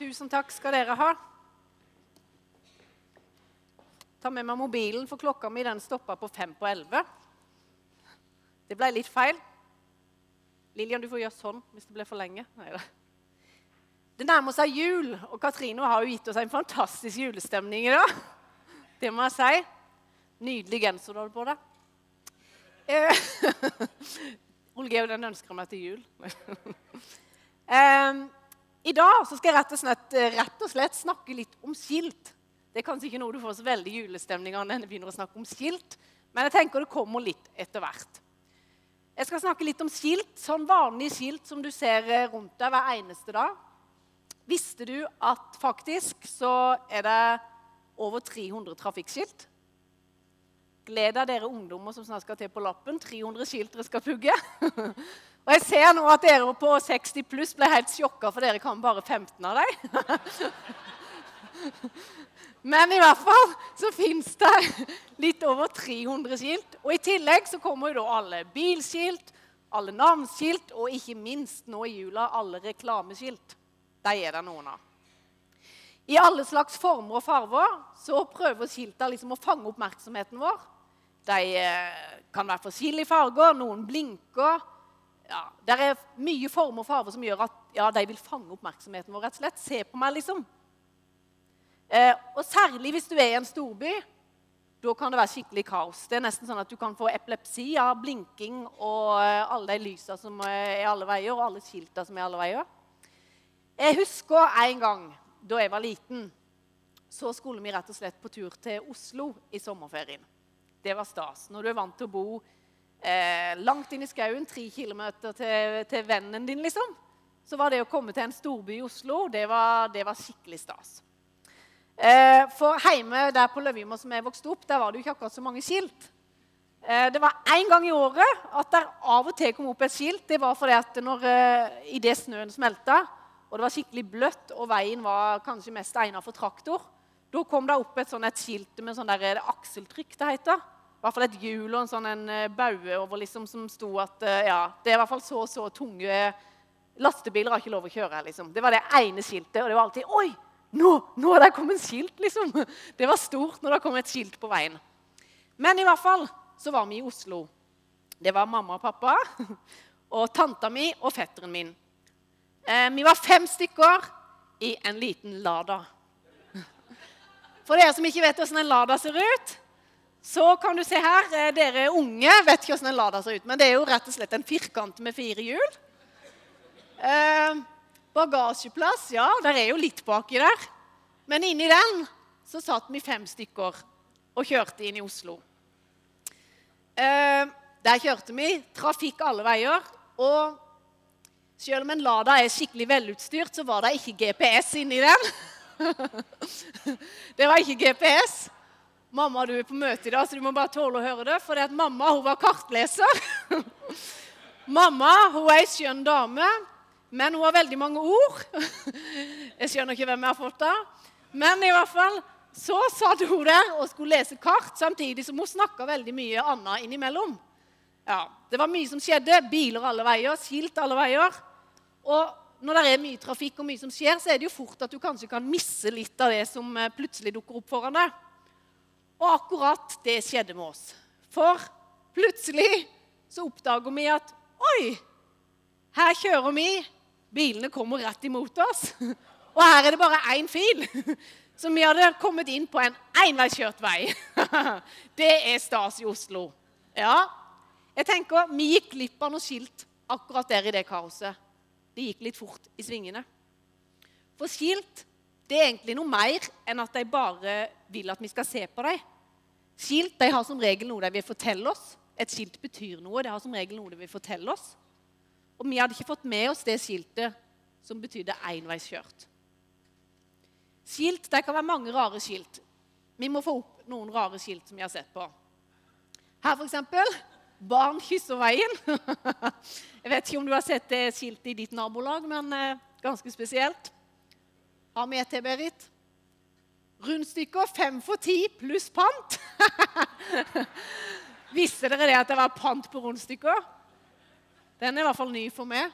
Tusen takk skal dere ha. Ta med meg mobilen, for klokka mi den stoppa på fem på elleve. Det ble litt feil. Lillian, du får gjøre sånn hvis det blir for lenge. Neida. Det nærmer seg jul, og Katrine har jo gitt oss en fantastisk julestemning i dag. Det må jeg si. Nydelig genser du har på deg. Eh, Ole Georg, den ønsker meg til jul. Eh, I dag skal jeg rett og, slett, rett og slett snakke litt om skilt. Det er kanskje ikke noe du får så veldig julestemning av når jeg begynner å snakke om skilt, men jeg tenker det kommer litt etter hvert. Jeg skal snakke litt om skilt, sånn vanlige skilt som du ser rundt deg hver eneste dag. Visste du at faktisk så er det over 300 trafikkskilt? Gled deg, dere ungdommer som snart skal til på lappen. 300 skilt dere skal pugge. Og jeg ser nå at dere på 60 pluss ble helt sjokka, for dere kan bare 15 av dem. Men i hvert fall så fins det litt over 300 skilt. Og i tillegg så kommer jo da alle bilskilt, alle navnskilt og ikke minst nå i jula alle reklameskilt. De er det noen av. I alle slags former og farger så prøver skilta liksom å fange oppmerksomheten vår. De kan være forskjellige farger, noen blinker. Ja, det er mye former og farger som gjør at ja, de vil fange oppmerksomheten vår. rett og slett. Se på meg, liksom. Eh, og særlig hvis du er i en storby. Da kan det være skikkelig kaos. Det er nesten sånn at Du kan få epilepsi av blinking og alle de lysene som er alle veier, og alle skilta som er alle veier. Jeg husker en gang da jeg var liten, så skulle vi rett og slett på tur til Oslo i sommerferien. Det var stas. Når du er vant til å bo eh, langt inn i skauen, tre kilometer til, til, vennen din, liksom, så var det å komme til en storby i Oslo, det var, det var skikkelig stas. Eh, for hjemme der på Løvimo som jeg vokste opp, der var det jo ikke akkurat så mange skilt. Eh, det var én gang i året at der av og til kom opp et skilt. Det var fordi at når, eh, idet snøen smelta, og det var skikkelig bløtt, og veien var kanskje mest egnet for traktor, da kom det opp et, sånt, et skilt med sånn der, akseltrykk, det heter. I hvert fall et hjul og en sånn en baue over liksom, som sto at ja, det er i hvert fall så og så tunge lastebiler har ikke lov å kjøre. liksom. Det var det ene skiltet, og det var alltid Oi! Nå, nå er det kommet skilt, liksom! Det var stort når det kom et skilt på veien. Men i hvert fall så var vi i Oslo. Det var mamma og pappa og tanta mi og fetteren min. Eh, vi var fem stykker i en liten Lada. For dere som ikke vet hvordan en Lada ser ut, så kan du se her. dere dere unge vet ikke hvordan en Lada ser ut, men det er jo rett og slett en firkant med fire hjul. Eh, bagasjeplass, ja, der er jo litt baki der. Men inni den så satt vi fem stykker og kjørte inn i Oslo. Eh, der kjørte vi. Trafikk alle veier. Og selv om en Lada er skikkelig velutstyrt, så var det ikke GPS inni den. det var ikke GPS. Mamma, du er på møte i dag, så du må bare tåle å høre det. For det at mamma hun var kartleser. mamma hun er ei skjønn dame, men hun har veldig mange ord. Jeg skjønner ikke hvem jeg har fått det. Men i hvert fall så satt hun der og skulle lese kart, samtidig som hun snakka veldig mye annet innimellom. Ja, Det var mye som skjedde. Biler alle veier, skilt alle veier. Og når det er mye trafikk og mye som skjer, så er det jo fort at du kanskje kan misse litt av det som plutselig dukker opp foran deg. Og akkurat det skjedde med oss. For plutselig så oppdager vi at Oi! Her kjører vi. Bilene kommer rett imot oss. Og her er det bare én fil. Så vi hadde kommet inn på en enveiskjørt vei. Det er stas i Oslo. Ja, jeg tenker Vi gikk glipp av noe skilt akkurat der i det kaoset. Det gikk litt fort i svingene. For skilt det er egentlig noe mer enn at de bare vil at vi skal se på dem. Skilt de har som regel noe de vil fortelle oss. Et skilt betyr noe. Det har som regel noe de vil fortelle oss. Og vi hadde ikke fått med oss det skiltet som betydde enveiskjørt. Skilt det kan være mange rare skilt. Vi må få opp noen rare skilt som vi har sett på. Her, f.eks. 'Barn kysser veien'. Jeg vet ikke om du har sett det skiltet i ditt nabolag, men ganske spesielt. Har vi et til, Berit? Rundstykker fem for ti pluss pant. Visste dere det at det var pant på rundstykker? Den er i hvert fall ny for meg.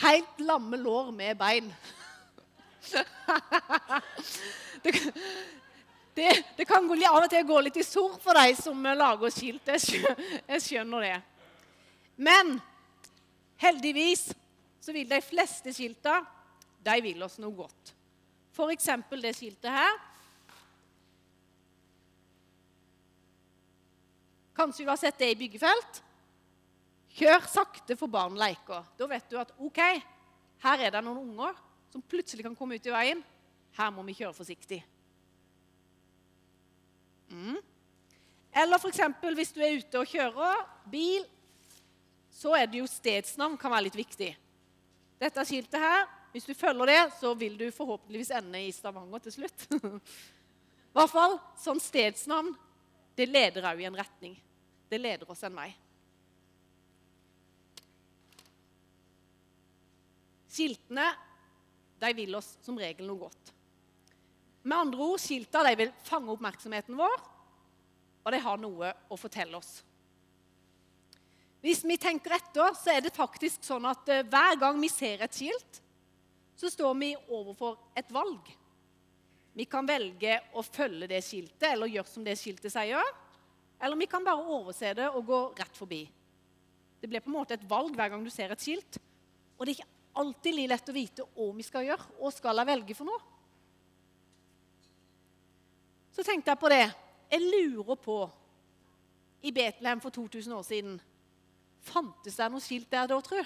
Helt lamme lår med bein. det, det, det, kan gå, av og til gå litt i surr for de som lager skilt. Jeg skjønner det. Men heldigvis så vil de fleste skilta de vil oss noe godt. F.eks. det skiltet her. Kanskje du har sett det i byggefelt? Kjør sakte, for barn leker. Da vet du at ok, her er det noen unger som plutselig kan komme ut i veien. Her må vi kjøre forsiktig. Mm. Eller f.eks. hvis du er ute og kjører bil, så er det jo stedsnavn kan være litt viktig. Dette skiltet her, hvis du følger det, så vil du forhåpentligvis ende i Stavanger til slutt. I hvert fall sånn stedsnavn, det leder òg i en retning. Det leder oss en vei. Skiltene de vil oss som regel noe godt. Med andre ord, skilta de vil fange oppmerksomheten vår, og de har noe å fortelle oss. Hvis vi tenker etter, så er det faktisk sånn at uh, hver gang vi ser et skilt, så står vi overfor et valg. Vi kan velge å følge det skiltet eller gjøre som det skiltet sier. Eller vi kan bare overse det og gå rett forbi. Det blir på en måte et valg hver gang du ser et skilt. Og det er ikke alltid like lett å vite hva vi skal gjøre. Hva skal jeg velge for noe? Så tenkte jeg på det. Jeg lurer på I Betlehem for 2000 år siden fantes det noe skilt der da, tro?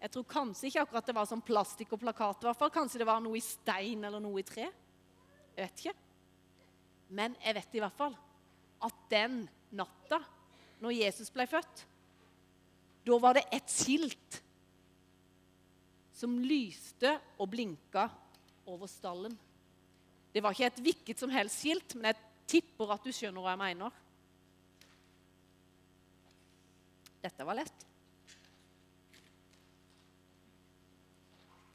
Jeg tror kanskje ikke akkurat det var sånn plastikk og plakat. Kanskje det var noe i stein eller noe i tre. Jeg vet ikke. Men jeg vet i hvert fall at den natta når Jesus ble født, da var det et skilt som lyste og blinka over stallen. Det var ikke et hvilket som helst skilt, men jeg tipper at du skjønner hva jeg mener. Dette var lett.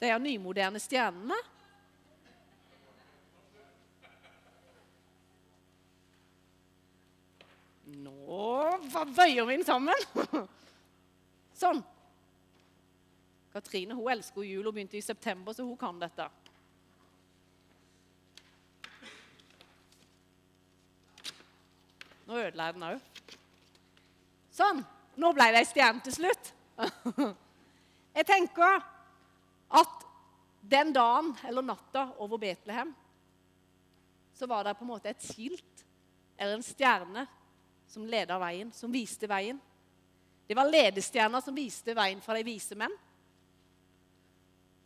De er nymoderne stjernene. Bøyer vi den sammen. Sånn. Katrine hun elsker jul og begynte i september, så hun kan dette. Nå ødela jeg den òg. Sånn. Nå ble det ei stjerne til slutt. Jeg tenker at den dagen eller natta over Betlehem så var det på en måte et skilt eller en stjerne som leda veien, som viste veien. Det var ledestjerner som viste veien for de vise menn.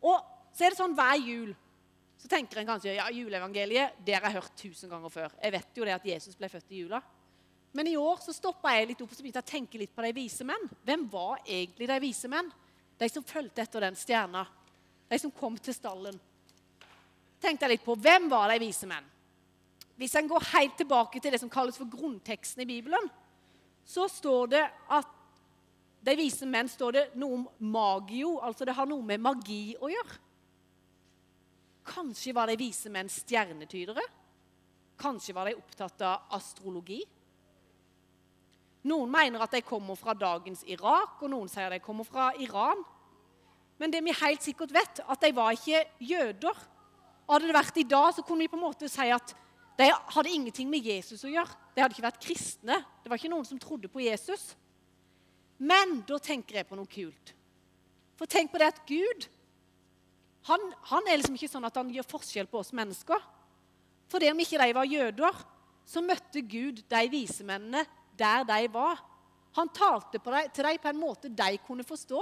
Og så er det sånn hver jul så tenker en kanskje ja, juleevangeliet det har jeg hørt tusen ganger før. Jeg vet jo det at Jesus ble født i jula. Men i år så stoppa jeg litt opp og begynte å tenke litt på de vise menn. Hvem var egentlig de vise menn? De som fulgte etter den stjerna. De som kom til stallen. Tenkte jeg litt på hvem var de vise menn? Hvis en går helt tilbake til det som kalles for grunnteksten i Bibelen, så står det at de vise menn står det noe om magio, altså det har noe med magi å gjøre. Kanskje var de vise menn stjernetydere? Kanskje var de opptatt av astrologi? Noen mener at de kommer fra dagens Irak, og noen sier de kommer fra Iran. Men det vi helt sikkert vet, at de var ikke jøder. Hadde det vært i dag, så kunne vi på en måte si at de hadde ingenting med Jesus å gjøre. De hadde ikke vært kristne. Det var ikke noen som trodde på Jesus. Men da tenker jeg på noe kult. For tenk på det at Gud han, han er liksom ikke sånn at han gjør forskjell på oss mennesker. For det om ikke de var jøder, så møtte Gud de vise mennene der de var. Han talte dem, til dem på en måte de kunne forstå.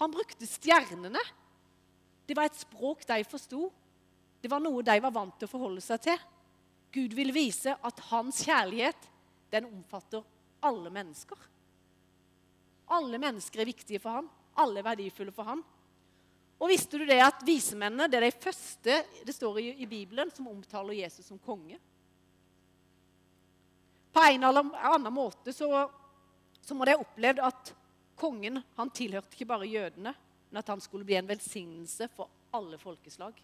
Han brukte stjernene. Det var et språk de forsto. Det var noe de var vant til å forholde seg til. Gud vil vise at hans kjærlighet den omfatter alle mennesker. Alle mennesker er viktige for ham. Alle er verdifulle for ham. Og visste du det at visemennene det er de første det står i, i Bibelen som omtaler Jesus som konge? På en eller annen måte så, så må de ha opplevd at kongen han tilhørte ikke bare jødene, men at han skulle bli en velsignelse for alle folkeslag.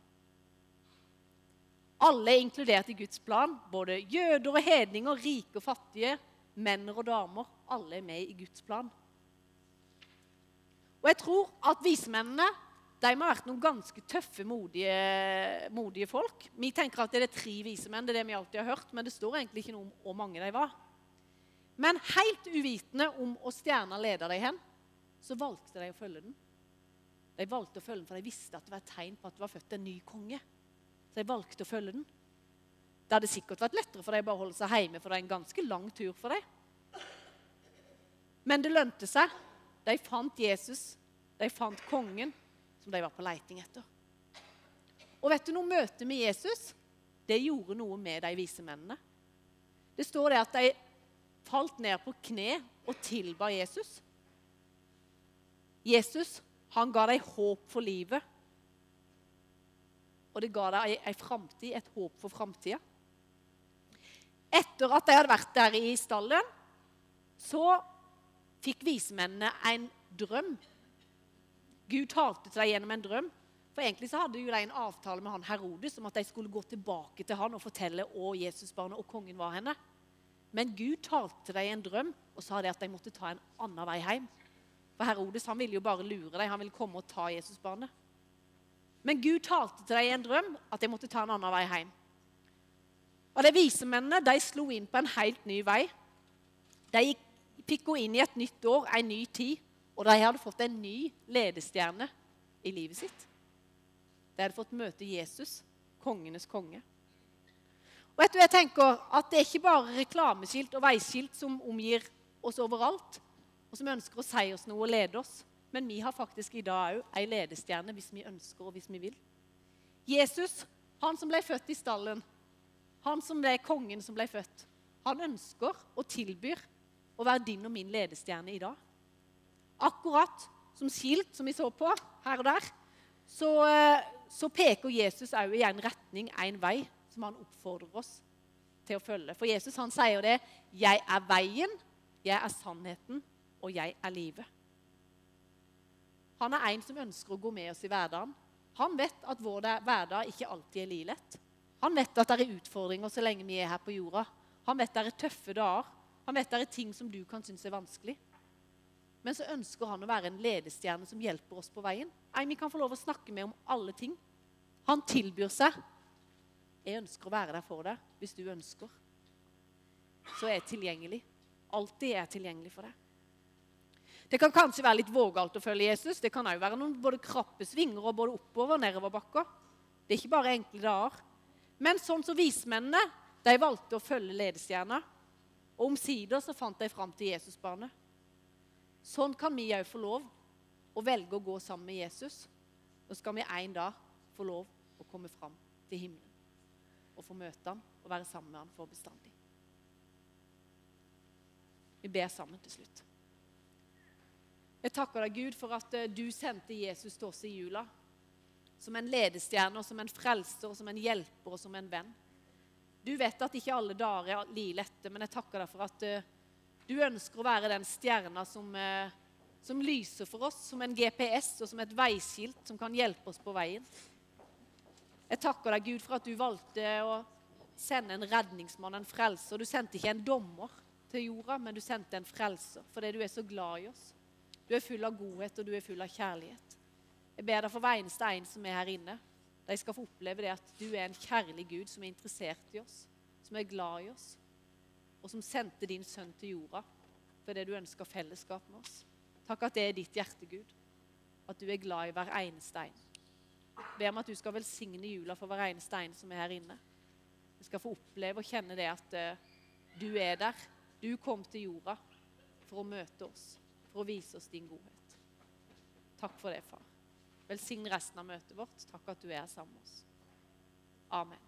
Alle er inkludert i Guds plan. Både jøder og hedninger, rike og fattige, menn og damer. Alle er med i Guds plan. Og jeg tror at vismennene de må ha vært noen ganske tøffe, modige, modige folk. Vi tenker at det er tre vise menn, det er det vi alltid har hørt, men det står egentlig ikke noe om hvor mange de var. Men helt uvitende om hvor stjerna leda dem hen, så valgte de å følge den. De valgte å følge den, for de visste at det var et tegn på at det var født en ny konge. De valgte å følge den. Det hadde sikkert vært lettere for dem bare å holde seg hjemme, for det er en ganske lang tur for dem. Men det lønte seg. De fant Jesus, de fant kongen som de var på leiting etter. Og vet du noe, møtet med Jesus det gjorde noe med de vise mennene. Det står det at de falt ned på kne og tilba Jesus. Jesus han ga dem håp for livet. Og det ga deg ei framtid, et håp for framtida. Etter at de hadde vært der i stallen, så fikk vismennene en drøm. Gud talte til dem gjennom en drøm. For egentlig så hadde jo de en avtale med han Herodes om at de skulle gå tilbake til han og fortelle hvor Jesusbarnet og kongen var henne. Men Gud talte til dem en drøm og sa det at de måtte ta en annen vei hjem. For Herodes han ville jo bare lure dem. Han ville komme og ta Jesusbarnet. Men Gud talte til dem i en drøm at de måtte ta en annen vei hjem. Og De vise mennene de slo inn på en helt ny vei. De fikk gå inn i et nytt år, en ny tid, og de hadde fått en ny ledestjerne i livet sitt. De hadde fått møte Jesus, kongenes konge. Og vet du, jeg tenker at Det er ikke bare reklameskilt og veiskilt som omgir oss overalt, og som ønsker å si oss noe og lede oss. Men vi har faktisk i dag òg ei ledestjerne hvis vi ønsker og hvis vi vil. Jesus, han som ble født i stallen, han som ble kongen som ble født, han ønsker og tilbyr å være din og min ledestjerne i dag. Akkurat som skilt som vi så på her og der, så, eh, så peker Jesus òg i en retning, en vei, som han oppfordrer oss til å følge. For Jesus han sier det 'Jeg er veien, jeg er sannheten, og jeg er livet'. Han er en som ønsker å gå med oss i hverdagen. Han vet at vår hverdag ikke alltid er lilett. Han vet at det er utfordringer så lenge vi er her på jorda. Han vet det er tøffe dager. Han vet det er ting som du kan synes er vanskelig. Men så ønsker han å være en ledestjerne som hjelper oss på veien. En vi kan få lov å snakke med om alle ting. Han tilbyr seg. Jeg ønsker å være der for deg hvis du ønsker. Så er jeg tilgjengelig. Alltid er jeg tilgjengelig for deg. Det kan kanskje være litt vågalt å følge Jesus. Det kan òg være noen både krappe svinger og både oppover og nedoverbakker. Det er ikke bare enkle dager. Men sånn som vismennene, de valgte å følge ledestjerna. Og omsider så fant de fram til Jesusbarnet. Sånn kan vi òg få lov å velge å gå sammen med Jesus. Så skal vi en dag få lov å komme fram til himmelen og få møte ham og være sammen med ham for bestandig. Vi ber sammen til slutt. Jeg takker deg, Gud, for at eh, du sendte Jesus til oss i jula som en ledestjerne, som en frelser, som en hjelper og som en venn. Du vet at ikke alle dager er like lette, men jeg takker deg for at uh, du ønsker å være den stjerna som, uh, som, lyser for oss, som en GPS og som et veiskilt som kan hjelpe oss på veien. Jeg takker deg, Gud, for at du valgte å sende en redningsmann, en frelser. Du sendte ikke en dommer til jorda, men du sendte en frelser fordi du er så glad i oss. Du er full av godhet, og du er full av kjærlighet. Jeg ber deg for hver eneste en som er her inne. De skal få oppleve det at du er en kjærlig Gud som er interessert i oss, som er glad i oss, og som sendte din sønn til jorda fordi du ønsker fellesskap med oss. Takk at det er ditt hjerte, Gud. At du er glad i hver eneste en. Ber om at du skal velsigne jula for hver eneste en som er her inne. Vi skal få oppleve og kjenne det at uh, du er der. Du kom til jorda for å møte oss, for å vise oss din godhet. Takk for det, far. Velsign resten av møtet vårt. Takk at du er sammen med oss. Amen.